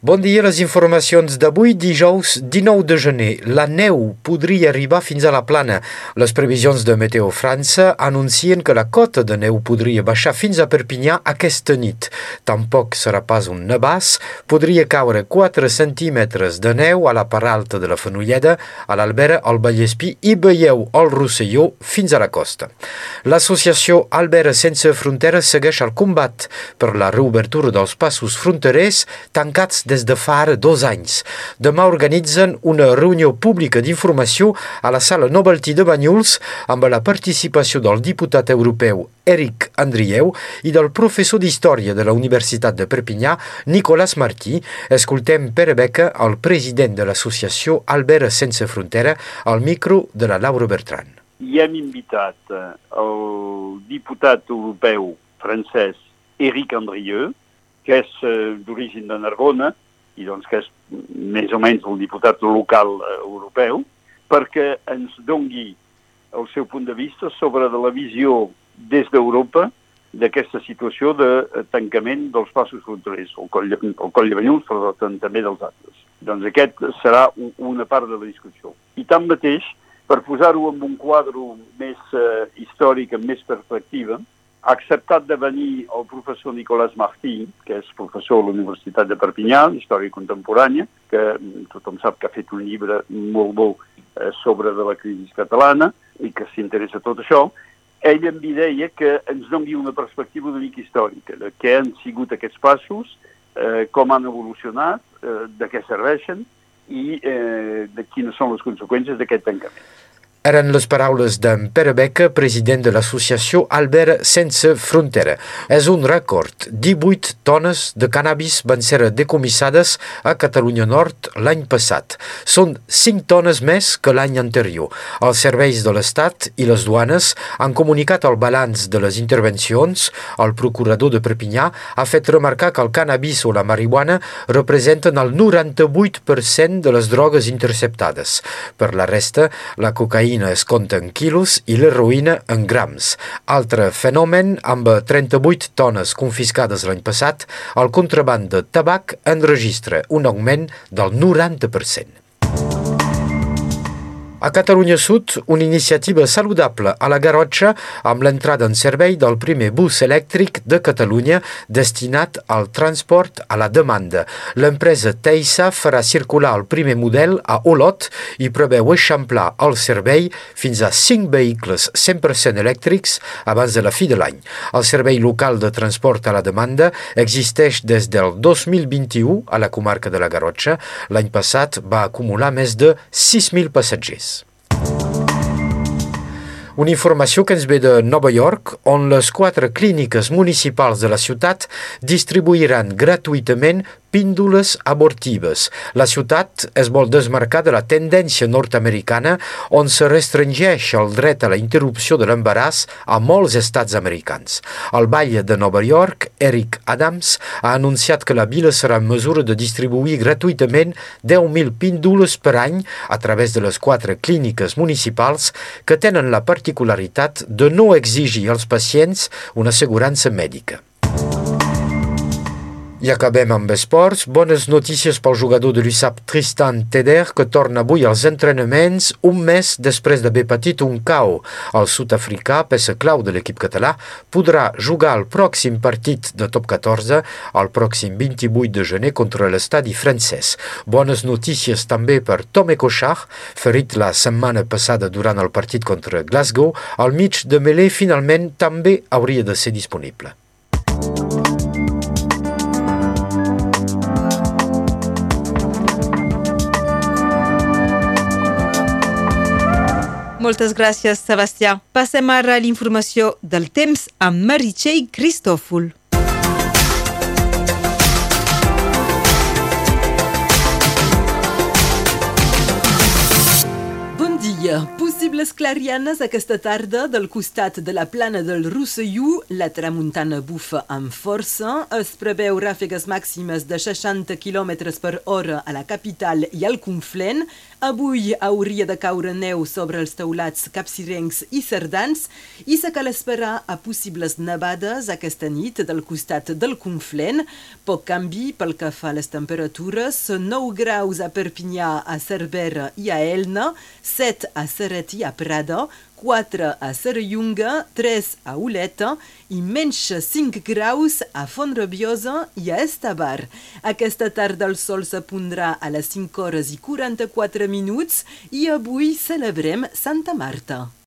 Bon dia, les informacions d'avui, dijous 19 de gener. La neu podria arribar fins a la plana. Les previsions de Meteo França anuncien que la cota de neu podria baixar fins a Perpinyà aquesta nit. Tampoc serà pas un nebàs. Podria caure 4 centímetres de neu a la part alta de la Fenolleda, a l'Albera, al Vallespí i veieu el Rosselló fins a la costa. L'associació Albera Sense Fronteres segueix el combat per la reobertura dels passos fronterers tancats des de fa dos anys. Demà organitzen una reunió pública d'informació a la sala Novelty de Banyuls amb la participació del diputat europeu Eric Andrieu i del professor d'Història de la Universitat de Perpinyà, Nicolas Martí. Escoltem Pere Beca, el president de l'associació Albert Sense Frontera, al micro de la Laura Bertran. I hem invitat eh, el diputat europeu francès Eric Andrieu, que és eh, d'origen de Narbona i doncs que és més o menys el diputat local eh, europeu, perquè ens dongui el seu punt de vista sobre de la visió des d'Europa d'aquesta situació de eh, tancament dels passos fronterers, el coll, el coll de Banyuls, però també dels altres. Doncs aquest serà una part de la discussió. I tanmateix, per posar-ho en un quadre més eh, històric, amb més perspectiva, ha acceptat de venir el professor Nicolás Martí, que és professor a la Universitat de Perpinyà, història contemporània, que tothom sap que ha fet un llibre molt bo eh, sobre de la crisi catalana i que s'interessa tot això. Ell em deia que ens doni una perspectiva una mica històrica de què han sigut aquests passos, eh, com han evolucionat, eh, de què serveixen i eh, de quines són les conseqüències d'aquest tancament. Eren les paraules d'en Pere Beca, president de l'associació Albert Sense Frontera. És un rècord. 18 tones de cannabis van ser decomissades a Catalunya Nord l'any passat. Són 5 tones més que l'any anterior. Els serveis de l'Estat i les duanes han comunicat el balanç de les intervencions. El procurador de Perpinyà ha fet remarcar que el cannabis o la marihuana representen el 98% de les drogues interceptades. Per la resta, la cocaïna cocaïna es compta en quilos i l'heroïna en grams. Altre fenomen, amb 38 tones confiscades l'any passat, el contraband de tabac enregistra un augment del 90%. A Catalunya Sud, una iniciativa saludable a la Garrotxa amb l'entrada en servei del primer bus elèctric de Catalunya destinat al transport a la demanda. L'empresa Teisa farà circular el primer model a Olot i preveu eixamplar el servei fins a 5 vehicles 100% elèctrics abans de la fi de l'any. El servei local de transport a la demanda existeix des del 2021 a la comarca de la Garrotxa. L'any passat va acumular més de 6.000 passatgers. Una informació que ens ve de Nova York, on les quatre clíniques municipals de la ciutat distribuiran gratuïtament píndoles abortives. La ciutat es vol desmarcar de la tendència nord-americana on se restringeix el dret a la interrupció de l'embaràs a molts estats americans. El Valle de Nova York, Eric Adams, ha anunciat que la vila serà en mesura de distribuir gratuïtament 10.000 píndoles per any a través de les quatre clíniques municipals que tenen la particularitat de no exigir als pacients una assegurança mèdica. I acabem amb esports. Bones notícies pel jugador de l'USAP Tristan Teder, que torna avui als entrenaments un mes després d'haver patit un cau. El sud-africà, peça clau de l'equip català, podrà jugar el pròxim partit de top 14 el pròxim 28 de gener contra l'estadi francès. Bones notícies també per Tome Cochard, ferit la setmana passada durant el partit contra Glasgow. Al mig de Melé finalment també hauria de ser disponible. Moltes gràcies, Sebastià. Passem ara a l'informació del temps amb Meritxell Cristòfol. Bon dia. Possibles clarianes aquesta tarda del costat de la plana del Rosselló. La tramuntana bufa amb força. Es preveu ràfegues màximes de 60 km per hora a la capital i al Conflent. Avui hauria de caure neu sobre els teulats capcirencs i cerdans i se cal esperar a possibles nevades aquesta nit del costat del Conflent. Poc canvi pel que fa a les temperatures, 9 graus a Perpinyà, a Cervera i a Elna, 7 a Seret i a Prada, 4 a Serrallonga, 3 a Oleta i menys 5 graus a Font-Rabiosa i a Estavar. Aquesta tarda el sol s'apondrà a les 5 hores i 44 minuts i avui celebrem Santa Marta.